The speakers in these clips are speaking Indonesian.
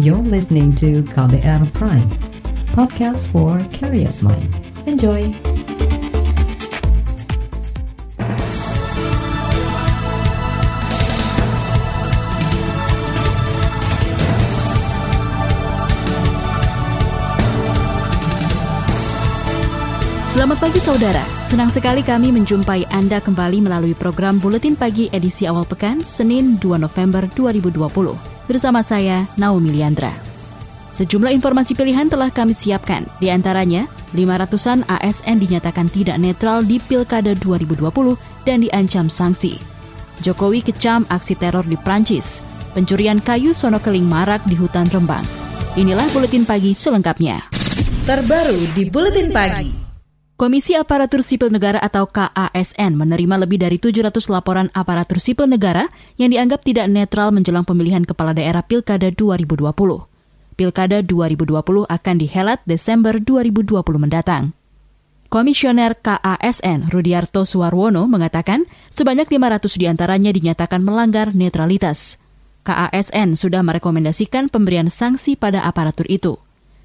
You're listening to KBR Prime, podcast for curious mind. Enjoy! Selamat pagi saudara, senang sekali kami menjumpai Anda kembali melalui program Buletin Pagi edisi awal pekan, Senin 2 November 2020 bersama saya Naomi Liandra. Sejumlah informasi pilihan telah kami siapkan, di antaranya 500-an ASN dinyatakan tidak netral di Pilkada 2020 dan diancam sanksi. Jokowi kecam aksi teror di Prancis, pencurian kayu sonokeling marak di hutan Rembang. Inilah Buletin Pagi selengkapnya. Terbaru di Buletin Pagi. Komisi Aparatur Sipil Negara atau KASN menerima lebih dari 700 laporan aparatur sipil negara yang dianggap tidak netral menjelang pemilihan kepala daerah Pilkada 2020. Pilkada 2020 akan dihelat Desember 2020 mendatang. Komisioner KASN Rudiarto Suwarwono mengatakan sebanyak 500 di antaranya dinyatakan melanggar netralitas. KASN sudah merekomendasikan pemberian sanksi pada aparatur itu.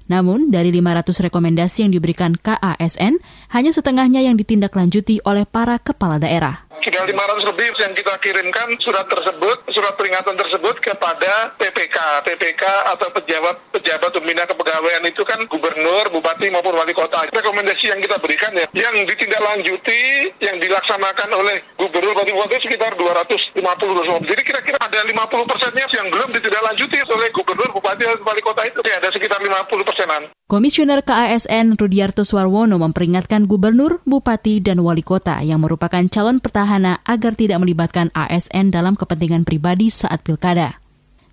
Namun, dari 500 rekomendasi yang diberikan KASN, hanya setengahnya yang ditindaklanjuti oleh para kepala daerah sudah 500 lebih yang kita kirimkan surat tersebut, surat peringatan tersebut kepada PPK. PPK atau pejabat pejabat pembina kepegawaian itu kan gubernur, bupati maupun wali kota. Rekomendasi yang kita berikan ya, yang ditindaklanjuti, yang dilaksanakan oleh gubernur, bupati, bupati sekitar 250 Jadi kira-kira ada 50 persennya yang belum ditindaklanjuti oleh gubernur, bupati, wali kota itu. Ya, ada sekitar 50 persenan. Komisioner KASN Rudiarto Swarwono memperingatkan gubernur, bupati, dan wali kota yang merupakan calon petahana agar tidak melibatkan ASN dalam kepentingan pribadi saat pilkada.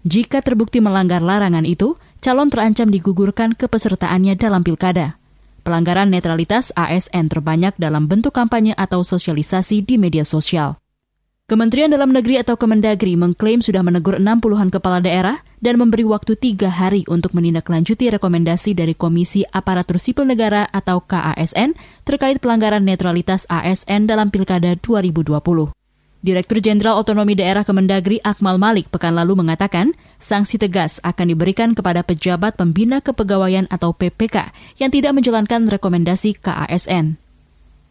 Jika terbukti melanggar larangan itu, calon terancam digugurkan kepesertaannya dalam pilkada. Pelanggaran netralitas ASN terbanyak dalam bentuk kampanye atau sosialisasi di media sosial. Kementerian Dalam Negeri atau Kemendagri mengklaim sudah menegur 60-an kepala daerah dan memberi waktu tiga hari untuk menindaklanjuti rekomendasi dari Komisi Aparatur Sipil Negara atau KASN terkait pelanggaran netralitas ASN dalam Pilkada 2020. Direktur Jenderal Otonomi Daerah Kemendagri Akmal Malik pekan lalu mengatakan sanksi tegas akan diberikan kepada pejabat pembina kepegawaian atau PPK yang tidak menjalankan rekomendasi KASN.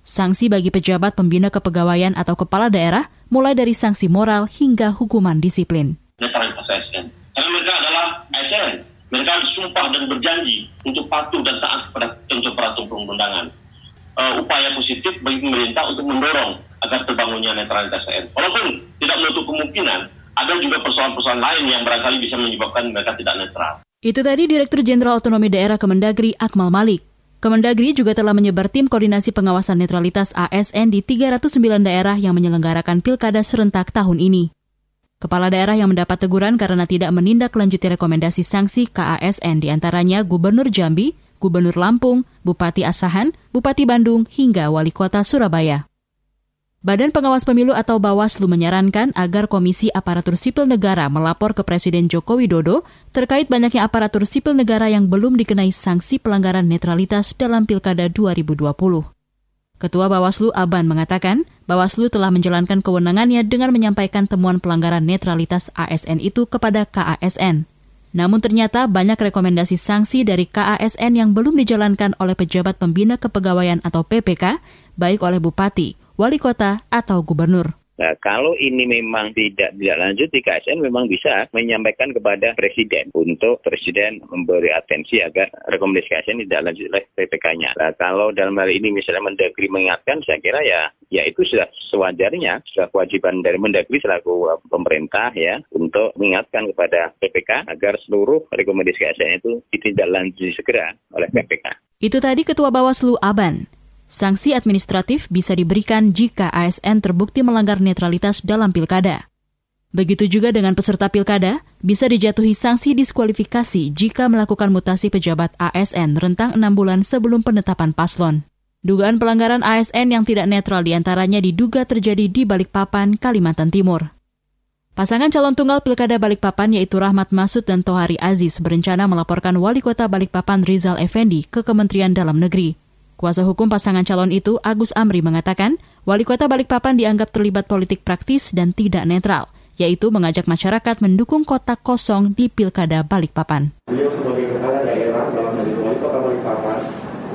Sanksi bagi pejabat pembina kepegawaian atau kepala daerah mulai dari sanksi moral hingga hukuman disiplin. Karena mereka adalah ASN. Mereka disumpah dan berjanji untuk patuh dan taat kepada peraturan perundangan. Uh, upaya positif bagi pemerintah untuk mendorong agar terbangunnya netralitas ASN. Walaupun tidak menutup kemungkinan, ada juga persoalan-persoalan lain yang barangkali bisa menyebabkan mereka tidak netral. Itu tadi Direktur Jenderal Otonomi Daerah Kemendagri Akmal Malik. Kemendagri juga telah menyebar tim koordinasi pengawasan netralitas ASN di 309 daerah yang menyelenggarakan pilkada serentak tahun ini. Kepala daerah yang mendapat teguran karena tidak menindaklanjuti rekomendasi sanksi KASN di antaranya Gubernur Jambi, Gubernur Lampung, Bupati Asahan, Bupati Bandung, hingga Wali Kota Surabaya. Badan Pengawas Pemilu atau Bawaslu menyarankan agar Komisi Aparatur Sipil Negara melapor ke Presiden Joko Widodo terkait banyaknya aparatur sipil negara yang belum dikenai sanksi pelanggaran netralitas dalam Pilkada 2020. Ketua Bawaslu Aban mengatakan, Bawaslu telah menjalankan kewenangannya dengan menyampaikan temuan pelanggaran netralitas ASN itu kepada KASN. Namun ternyata banyak rekomendasi sanksi dari KASN yang belum dijalankan oleh pejabat pembina kepegawaian atau PPK, baik oleh bupati, wali kota, atau gubernur. Nah, kalau ini memang tidak dilanjuti, KSN memang bisa menyampaikan kepada Presiden untuk Presiden memberi atensi agar rekomendasi KSN tidak lanjut oleh PPK-nya. Nah, kalau dalam hal ini misalnya Mendagri mengingatkan, saya kira ya ya itu sudah sewajarnya, sudah kewajiban dari Mendagri selaku uh, pemerintah ya untuk mengingatkan kepada PPK agar seluruh rekomendasi KSN itu ditindaklanjuti segera oleh PPK. Itu tadi Ketua Bawaslu Aban. Sanksi administratif bisa diberikan jika ASN terbukti melanggar netralitas dalam pilkada. Begitu juga dengan peserta pilkada, bisa dijatuhi sanksi diskualifikasi jika melakukan mutasi pejabat ASN rentang enam bulan sebelum penetapan paslon. Dugaan pelanggaran ASN yang tidak netral di antaranya diduga terjadi di Balikpapan, Kalimantan Timur. Pasangan calon tunggal Pilkada Balikpapan yaitu Rahmat Masud dan Tohari Aziz berencana melaporkan Wali Kota Balikpapan Rizal Effendi ke Kementerian Dalam Negeri. Kuasa hukum pasangan calon itu, Agus Amri, mengatakan wali kota Balikpapan dianggap terlibat politik praktis dan tidak netral yaitu mengajak masyarakat mendukung kota kosong di Pilkada Balikpapan. Beliau sebagai kepala daerah dalam hal wali kota Balikpapan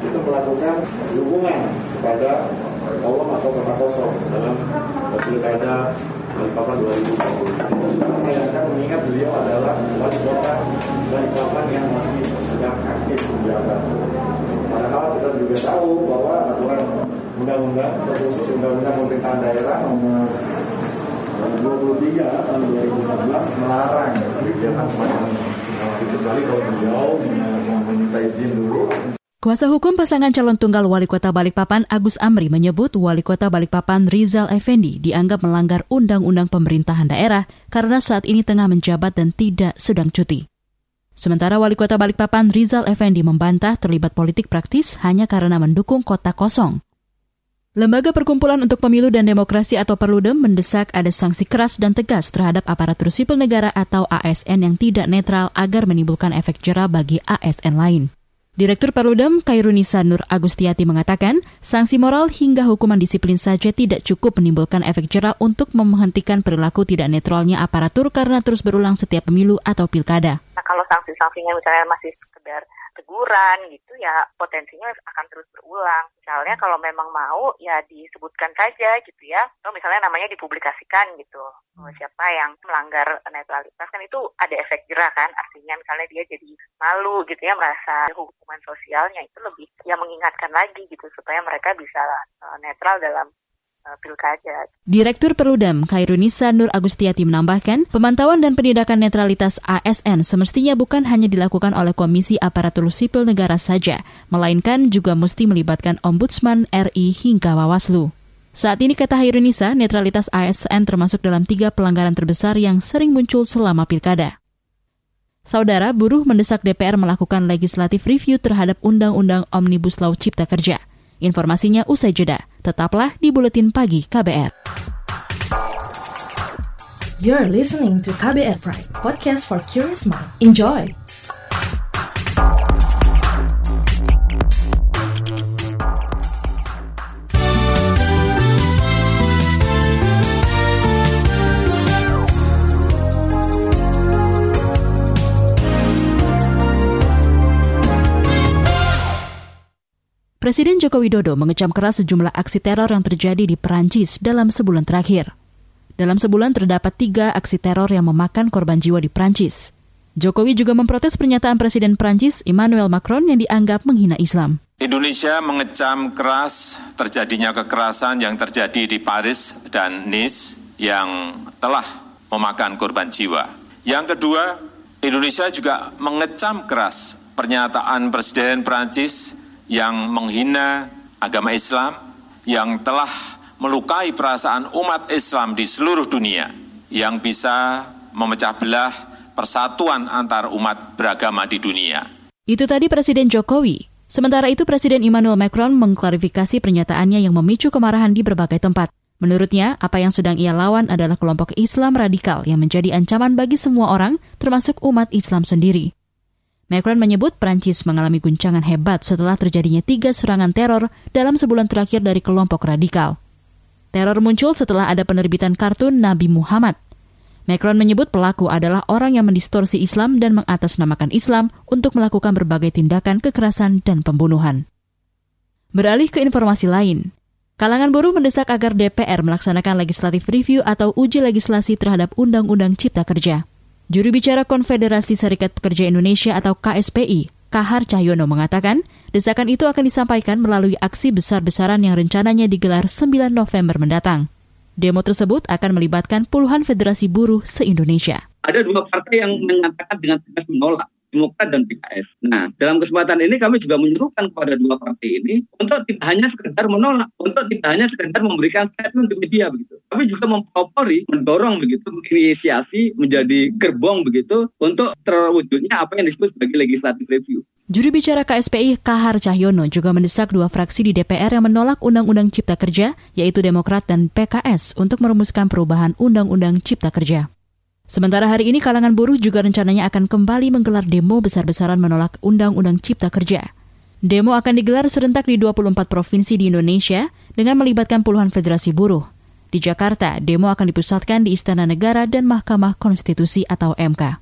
itu melakukan dukungan kepada Allah atau kota kosong dalam Pilkada Balikpapan 2020. Saya akan mengingat beliau adalah wali kota Balikpapan yang masih sedang aktif menjabat. Padahal kita juga tahu bahwa aturan undang-undang terkhusus undang-undang pemerintahan daerah nomor 23 tahun 2016 melarang kegiatan semacam ini. Kecuali kalau beliau meminta izin dulu Kuasa hukum pasangan calon tunggal wali kota Balikpapan Agus Amri menyebut wali kota Balikpapan Rizal Effendi dianggap melanggar undang-undang pemerintahan daerah karena saat ini tengah menjabat dan tidak sedang cuti. Sementara wali kota Balikpapan Rizal Effendi membantah terlibat politik praktis hanya karena mendukung kota kosong. Lembaga Perkumpulan untuk Pemilu dan Demokrasi atau Perludem mendesak ada sanksi keras dan tegas terhadap aparatur sipil negara atau ASN yang tidak netral agar menimbulkan efek jerah bagi ASN lain. Direktur Perludem Kairunisa Nur Agustiati mengatakan, sanksi moral hingga hukuman disiplin saja tidak cukup menimbulkan efek jerah untuk menghentikan perilaku tidak netralnya aparatur karena terus berulang setiap pemilu atau pilkada. Nah, kalau sanksi-sanksinya misalnya masih sekedar teguran gitu ya potensinya akan terus berulang. Misalnya kalau memang mau ya disebutkan saja gitu ya. Atau misalnya namanya dipublikasikan gitu. Oh, siapa yang melanggar netralitas kan itu ada efek jerah kan. Artinya misalnya dia jadi malu gitu ya merasa hukuman sosialnya itu lebih ya mengingatkan lagi gitu supaya mereka bisa uh, netral dalam Eh, pilkada. Direktur Perudam Kairunisa Nur Agustiati menambahkan, pemantauan dan penindakan netralitas ASN semestinya bukan hanya dilakukan oleh Komisi Aparatur Sipil Negara saja, melainkan juga mesti melibatkan Ombudsman RI hingga Bawaslu. Saat ini kata Hairunisa, netralitas ASN termasuk dalam tiga pelanggaran terbesar yang sering muncul selama pilkada. Saudara, buruh mendesak DPR melakukan legislative review terhadap Undang-Undang Omnibus Law Cipta Kerja. Informasinya usai jeda. Tetaplah di Buletin Pagi KBR. You're listening to KBR Pride, podcast for curious mind. Enjoy! Presiden Joko Widodo mengecam keras sejumlah aksi teror yang terjadi di Perancis dalam sebulan terakhir. Dalam sebulan terdapat tiga aksi teror yang memakan korban jiwa di Perancis. Jokowi juga memprotes pernyataan Presiden Perancis Emmanuel Macron yang dianggap menghina Islam. Indonesia mengecam keras terjadinya kekerasan yang terjadi di Paris dan Nice yang telah memakan korban jiwa. Yang kedua, Indonesia juga mengecam keras pernyataan Presiden Perancis yang menghina agama Islam, yang telah melukai perasaan umat Islam di seluruh dunia, yang bisa memecah belah persatuan antar umat beragama di dunia. Itu tadi Presiden Jokowi. Sementara itu Presiden Emmanuel Macron mengklarifikasi pernyataannya yang memicu kemarahan di berbagai tempat. Menurutnya, apa yang sedang ia lawan adalah kelompok Islam radikal yang menjadi ancaman bagi semua orang, termasuk umat Islam sendiri. Macron menyebut Prancis mengalami guncangan hebat setelah terjadinya tiga serangan teror dalam sebulan terakhir dari kelompok radikal. Teror muncul setelah ada penerbitan kartun Nabi Muhammad. Macron menyebut pelaku adalah orang yang mendistorsi Islam dan mengatasnamakan Islam untuk melakukan berbagai tindakan kekerasan dan pembunuhan. Beralih ke informasi lain, kalangan buruh mendesak agar DPR melaksanakan legislative review atau uji legislasi terhadap Undang-Undang Cipta Kerja. Juru bicara Konfederasi Serikat Pekerja Indonesia atau KSPI, Kahar Cahyono mengatakan, desakan itu akan disampaikan melalui aksi besar-besaran yang rencananya digelar 9 November mendatang. Demo tersebut akan melibatkan puluhan federasi buruh se-Indonesia. Ada dua partai yang menyatakan dengan tegas menolak Demokrat dan PKS. Nah, dalam kesempatan ini kami juga menyerukan kepada dua partai ini untuk tidak hanya sekedar menolak, untuk tidak hanya sekedar memberikan statement ke media begitu, tapi juga mempropori, mendorong begitu, menginisiasi menjadi gerbong begitu untuk terwujudnya apa yang disebut sebagai legislative review. Juru bicara KSPI Kahar Cahyono juga mendesak dua fraksi di DPR yang menolak Undang-Undang Cipta Kerja, yaitu Demokrat dan PKS, untuk merumuskan perubahan Undang-Undang Cipta Kerja. Sementara hari ini kalangan buruh juga rencananya akan kembali menggelar demo besar-besaran menolak Undang-Undang Cipta Kerja. Demo akan digelar serentak di 24 provinsi di Indonesia dengan melibatkan puluhan federasi buruh. Di Jakarta, demo akan dipusatkan di Istana Negara dan Mahkamah Konstitusi atau MK.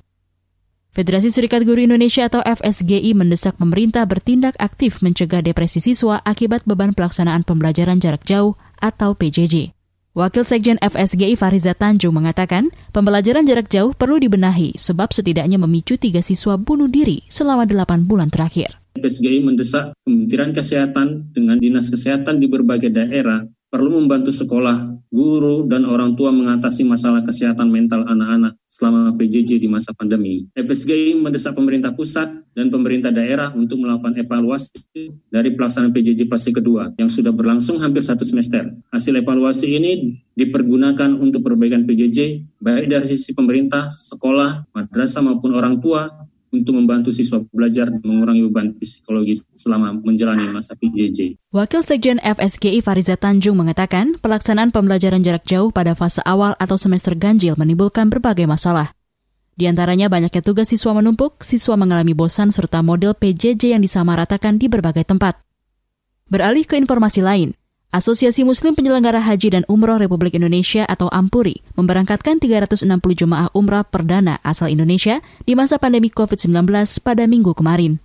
Federasi Serikat Guru Indonesia atau FSGI mendesak pemerintah bertindak aktif mencegah depresi siswa akibat beban pelaksanaan pembelajaran jarak jauh atau PJJ. Wakil Sekjen FSGI Fariza Tanjung mengatakan, pembelajaran jarak jauh perlu dibenahi sebab setidaknya memicu tiga siswa bunuh diri selama delapan bulan terakhir. FSGI mendesak Kementerian Kesehatan dengan Dinas Kesehatan di berbagai daerah perlu membantu sekolah, guru, dan orang tua mengatasi masalah kesehatan mental anak-anak selama PJJ di masa pandemi. FSGI mendesak pemerintah pusat dan pemerintah daerah untuk melakukan evaluasi dari pelaksanaan PJJ fase kedua yang sudah berlangsung hampir satu semester. Hasil evaluasi ini dipergunakan untuk perbaikan PJJ baik dari sisi pemerintah, sekolah, madrasah maupun orang tua untuk membantu siswa belajar dan mengurangi beban psikologis selama menjalani masa PJJ. Wakil Sekjen FSGI Fariza Tanjung mengatakan, pelaksanaan pembelajaran jarak jauh pada fase awal atau semester ganjil menimbulkan berbagai masalah. Di antaranya banyaknya tugas siswa menumpuk, siswa mengalami bosan serta model PJJ yang disamaratakan di berbagai tempat. Beralih ke informasi lain, Asosiasi Muslim Penyelenggara Haji dan Umroh Republik Indonesia atau AMPURI memberangkatkan 360 jemaah umrah perdana asal Indonesia di masa pandemi COVID-19 pada minggu kemarin.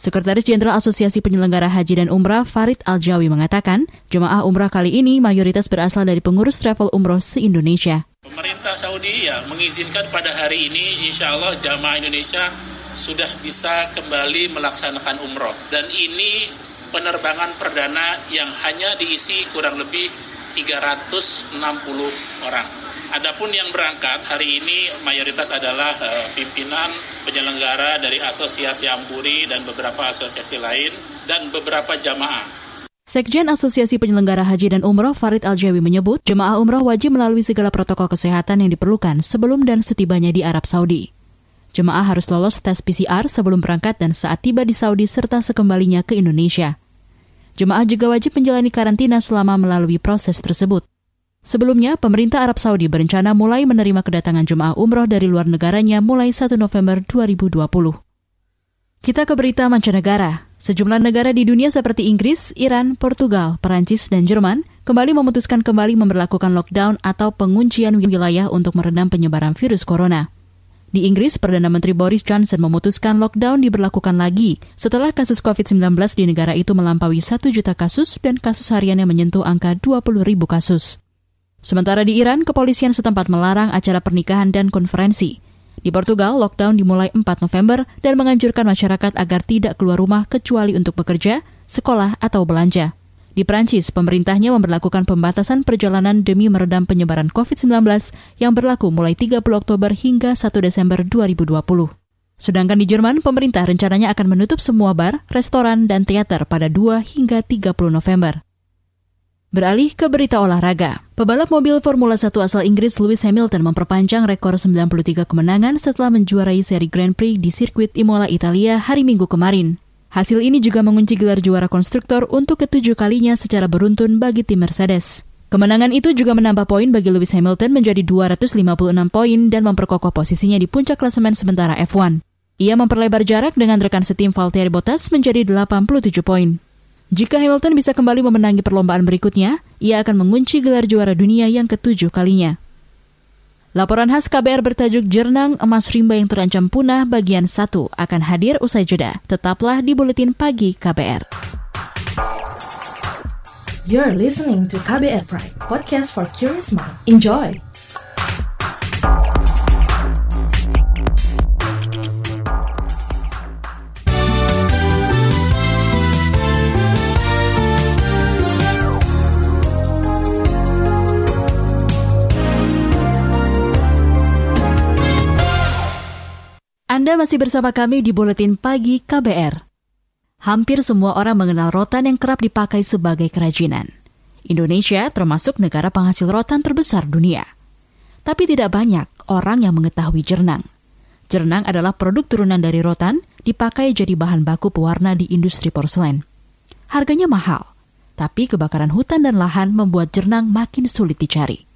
Sekretaris Jenderal Asosiasi Penyelenggara Haji dan Umrah Farid Aljawi mengatakan, jemaah umrah kali ini mayoritas berasal dari pengurus travel umroh se-Indonesia. Pemerintah Saudi ya mengizinkan pada hari ini insya Allah jamaah Indonesia sudah bisa kembali melaksanakan umroh. Dan ini penerbangan perdana yang hanya diisi kurang lebih 360 orang. Adapun yang berangkat hari ini mayoritas adalah uh, pimpinan penyelenggara dari Asosiasi Ampuri dan beberapa asosiasi lain dan beberapa jamaah. Sekjen Asosiasi Penyelenggara Haji dan Umroh Farid Aljawi menyebut jemaah umroh wajib melalui segala protokol kesehatan yang diperlukan sebelum dan setibanya di Arab Saudi. Jemaah harus lolos tes PCR sebelum berangkat dan saat tiba di Saudi serta sekembalinya ke Indonesia. Jemaah juga wajib menjalani karantina selama melalui proses tersebut. Sebelumnya, pemerintah Arab Saudi berencana mulai menerima kedatangan jemaah umroh dari luar negaranya mulai 1 November 2020. Kita ke berita mancanegara. Sejumlah negara di dunia seperti Inggris, Iran, Portugal, Perancis, dan Jerman kembali memutuskan kembali memperlakukan lockdown atau penguncian wilayah untuk meredam penyebaran virus corona. Di Inggris, Perdana Menteri Boris Johnson memutuskan lockdown diberlakukan lagi setelah kasus COVID-19 di negara itu melampaui 1 juta kasus dan kasus hariannya menyentuh angka 20 ribu kasus. Sementara di Iran, kepolisian setempat melarang acara pernikahan dan konferensi. Di Portugal, lockdown dimulai 4 November dan menganjurkan masyarakat agar tidak keluar rumah kecuali untuk bekerja, sekolah, atau belanja. Di Prancis, pemerintahnya memperlakukan pembatasan perjalanan demi meredam penyebaran COVID-19 yang berlaku mulai 30 Oktober hingga 1 Desember 2020. Sedangkan di Jerman, pemerintah rencananya akan menutup semua bar, restoran, dan teater pada 2 hingga 30 November. Beralih ke berita olahraga. Pebalap mobil Formula 1 asal Inggris Lewis Hamilton memperpanjang rekor 93 kemenangan setelah menjuarai seri Grand Prix di sirkuit Imola, Italia hari Minggu kemarin. Hasil ini juga mengunci gelar juara konstruktor untuk ketujuh kalinya secara beruntun bagi tim Mercedes. Kemenangan itu juga menambah poin bagi Lewis Hamilton menjadi 256 poin dan memperkokoh posisinya di puncak klasemen sementara F1. Ia memperlebar jarak dengan rekan setim Valtteri Bottas menjadi 87 poin. Jika Hamilton bisa kembali memenangi perlombaan berikutnya, ia akan mengunci gelar juara dunia yang ketujuh kalinya. Laporan khas KBR bertajuk Jernang Emas Rimba yang terancam punah bagian 1 akan hadir usai jeda. Tetaplah di Buletin Pagi KBR. You're listening to KBR Pride, podcast for curious mind. Enjoy! Anda masih bersama kami di Buletin Pagi KBR. Hampir semua orang mengenal rotan yang kerap dipakai sebagai kerajinan. Indonesia termasuk negara penghasil rotan terbesar dunia. Tapi tidak banyak orang yang mengetahui jernang. Jernang adalah produk turunan dari rotan, dipakai jadi bahan baku pewarna di industri porselen. Harganya mahal, tapi kebakaran hutan dan lahan membuat jernang makin sulit dicari.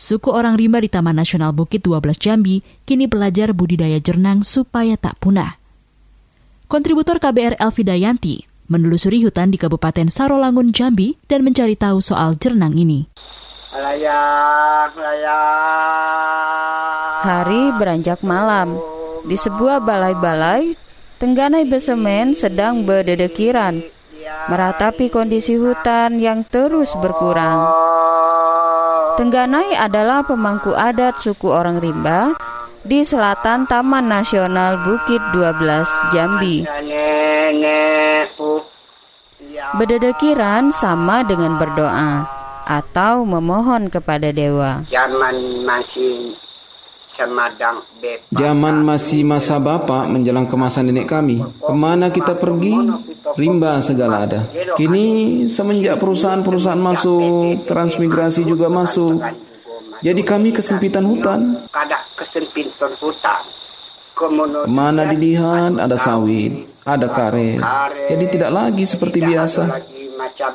Suku orang rimba di Taman Nasional Bukit 12 Jambi kini belajar budidaya jernang supaya tak punah. Kontributor KBR Elvi Dayanti menelusuri hutan di Kabupaten Sarolangun, Jambi dan mencari tahu soal jernang ini. layang, layang. Hari beranjak malam. Di sebuah balai-balai, Tengganai Besemen sedang berdedekiran, meratapi kondisi hutan yang terus berkurang. Tengganai adalah pemangku adat suku orang rimba di selatan Taman Nasional Bukit 12 Jambi. Berdedekiran sama dengan berdoa atau memohon kepada dewa. Zaman masih Zaman masih masa bapak menjelang kemasan nenek kami. Ke mana kita pergi? Rimba segala ada. Kini semenjak perusahaan-perusahaan masuk, transmigrasi juga masuk. Jadi kami kesempitan hutan. Kada kesempitan hutan. Mana dilihat ada sawit, ada karet. Jadi tidak lagi seperti biasa. Macam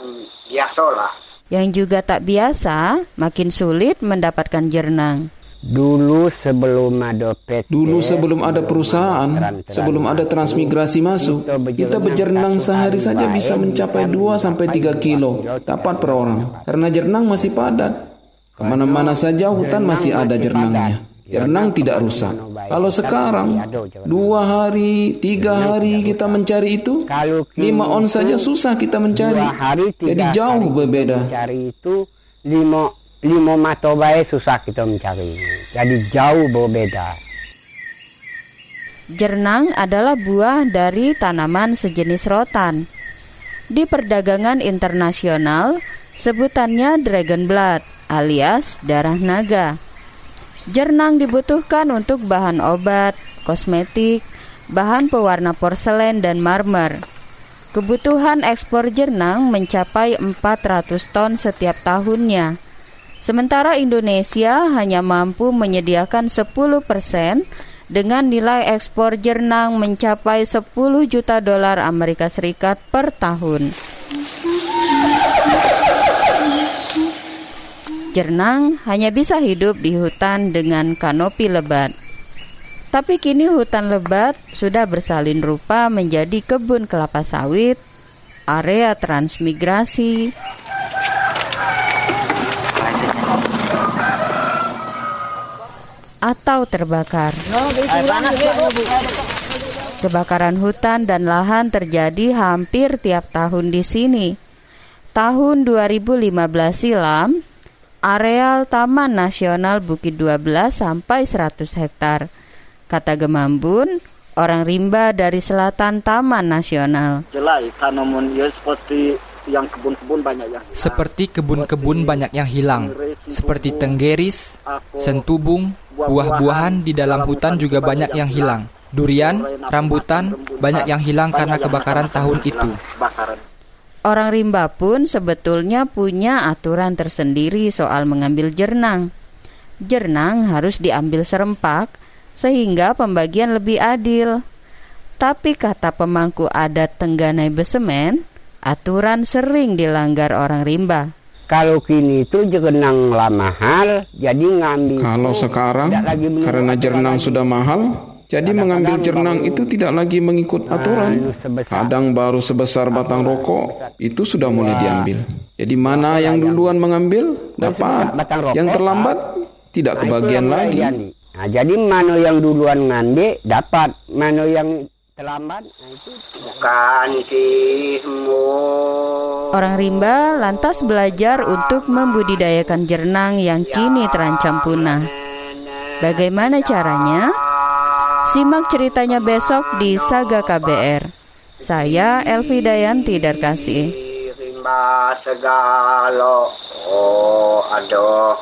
biasalah. Yang juga tak biasa, makin sulit mendapatkan jernang. Dulu sebelum ada PT, Dulu sebelum ada perusahaan, sebelum ada transmigrasi masuk, kita bejernang sehari saja bisa mencapai 2 sampai 3 kilo dapat per orang. Karena jernang masih padat. Ke mana-mana saja hutan masih ada jernangnya. Jernang tidak rusak. Kalau sekarang dua hari, tiga hari kita mencari itu, lima on saja susah kita mencari. Jadi jauh berbeda. Cari itu lima lima mata baik susah kita mencari. Jadi jauh berbeda. Jernang adalah buah dari tanaman sejenis rotan. Di perdagangan internasional, sebutannya dragon blood alias darah naga. Jernang dibutuhkan untuk bahan obat, kosmetik, bahan pewarna porselen dan marmer. Kebutuhan ekspor jernang mencapai 400 ton setiap tahunnya. Sementara Indonesia hanya mampu menyediakan 10 persen dengan nilai ekspor jernang mencapai 10 juta dolar Amerika Serikat per tahun. Jernang hanya bisa hidup di hutan dengan kanopi lebat. Tapi kini hutan lebat sudah bersalin rupa menjadi kebun kelapa sawit, area transmigrasi, atau terbakar. Kebakaran hutan dan lahan terjadi hampir tiap tahun di sini. Tahun 2015 silam, areal Taman Nasional Bukit 12 sampai 100 hektar. Kata Gemambun, orang rimba dari selatan Taman Nasional. Jelai tanaman ya seperti yang kebun-kebun banyak yang Seperti kebun-kebun banyak yang hilang, seperti tenggeris, sentubung, buah-buahan di dalam hutan juga banyak yang hilang. Durian, rambutan, banyak yang hilang karena kebakaran tahun itu. Orang rimba pun sebetulnya punya aturan tersendiri soal mengambil jernang. Jernang harus diambil serempak sehingga pembagian lebih adil. Tapi kata pemangku adat Tengganai Besemen, aturan sering dilanggar orang rimba. Kalau kini itu jernang lah mahal, jadi ngambil. Kalau sekarang karena jernang sudah mahal, jadi mengambil jernang itu tidak lagi mengikut aturan. Kadang baru sebesar batang rokok, itu sudah mulai diambil. Jadi mana yang duluan mengambil dapat, yang terlambat tidak kebagian lagi. Nah, jadi mana yang duluan ngambil dapat, mana yang terlambat nah itu bukan sih Orang rimba lantas belajar untuk membudidayakan jernang yang kini terancam punah. Bagaimana caranya? Simak ceritanya besok di Saga KBR. Saya Elvi Dayanti Darkasih. rimba segala oh aduh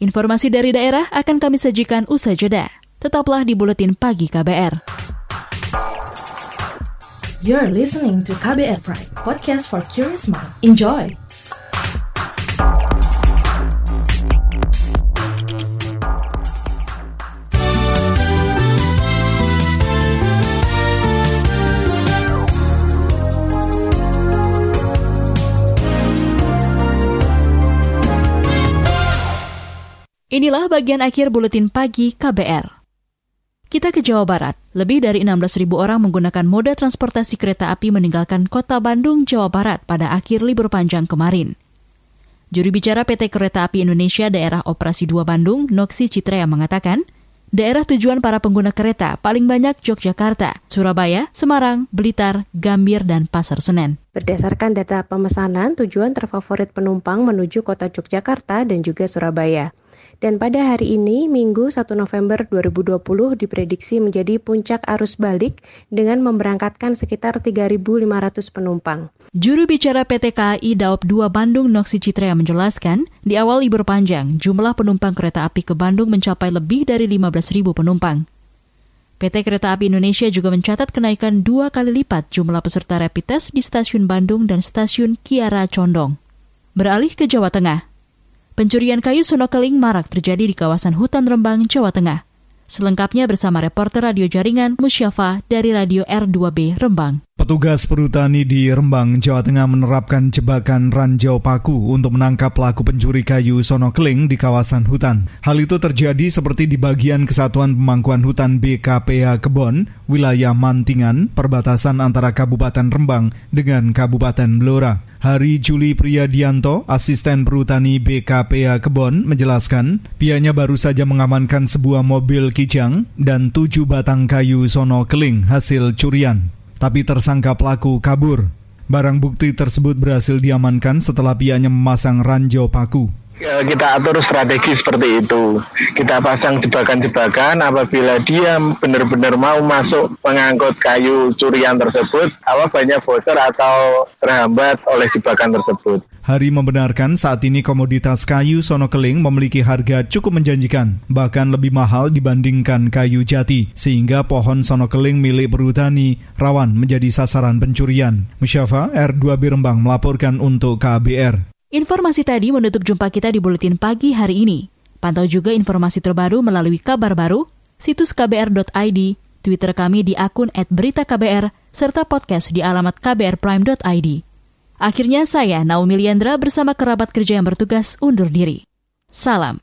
Informasi dari daerah akan kami sajikan usai jeda. Tetaplah di Buletin Pagi KBR. You're listening to KBR Pride, podcast for curious mind. Enjoy! Inilah bagian akhir buletin pagi KBR. Kita ke Jawa Barat. Lebih dari 16.000 orang menggunakan moda transportasi kereta api meninggalkan kota Bandung, Jawa Barat pada akhir libur panjang kemarin. Juru bicara PT Kereta Api Indonesia Daerah Operasi 2 Bandung, Noksi Citrea mengatakan, daerah tujuan para pengguna kereta paling banyak Yogyakarta, Surabaya, Semarang, Blitar, Gambir, dan Pasar Senen. Berdasarkan data pemesanan, tujuan terfavorit penumpang menuju kota Yogyakarta dan juga Surabaya. Dan pada hari ini, Minggu 1 November 2020 diprediksi menjadi puncak arus balik dengan memberangkatkan sekitar 3.500 penumpang. Juru bicara PT KAI Daop 2 Bandung Noksi Citrea menjelaskan, di awal libur panjang, jumlah penumpang kereta api ke Bandung mencapai lebih dari 15.000 penumpang. PT Kereta Api Indonesia juga mencatat kenaikan dua kali lipat jumlah peserta rapid test di stasiun Bandung dan stasiun Kiara Condong. Beralih ke Jawa Tengah, Pencurian kayu sonokeling marak terjadi di kawasan hutan Rembang, Jawa Tengah. Selengkapnya bersama reporter radio jaringan Musyafa dari Radio R2B Rembang. Petugas perhutani di Rembang, Jawa Tengah menerapkan jebakan ranjau paku untuk menangkap pelaku pencuri kayu sonokeling di kawasan hutan. Hal itu terjadi seperti di bagian Kesatuan Pemangkuan Hutan BKPA Kebon, wilayah Mantingan, perbatasan antara Kabupaten Rembang dengan Kabupaten Blora. Hari Juli Priyadianto, asisten perhutani BKPA Kebon, menjelaskan pihaknya baru saja mengamankan sebuah mobil kijang dan tujuh batang kayu sono keling hasil curian tapi tersangka pelaku kabur. Barang bukti tersebut berhasil diamankan setelah pihaknya memasang ranjau paku. Ya, kita atur strategi seperti itu. Kita pasang jebakan-jebakan apabila dia benar-benar mau masuk mengangkut kayu curian tersebut, awal banyak bocor atau terhambat oleh jebakan tersebut. Hari membenarkan saat ini komoditas kayu sonokeling memiliki harga cukup menjanjikan, bahkan lebih mahal dibandingkan kayu jati, sehingga pohon sonokeling milik perhutani rawan menjadi sasaran pencurian. Musyafa R2 Birembang melaporkan untuk KBR. Informasi tadi menutup jumpa kita di Buletin Pagi hari ini. Pantau juga informasi terbaru melalui kabar baru, situs kbr.id, Twitter kami di akun @beritaKBR, serta podcast di alamat kbrprime.id. Akhirnya saya, Naomi Liandra bersama kerabat kerja yang bertugas undur diri. Salam.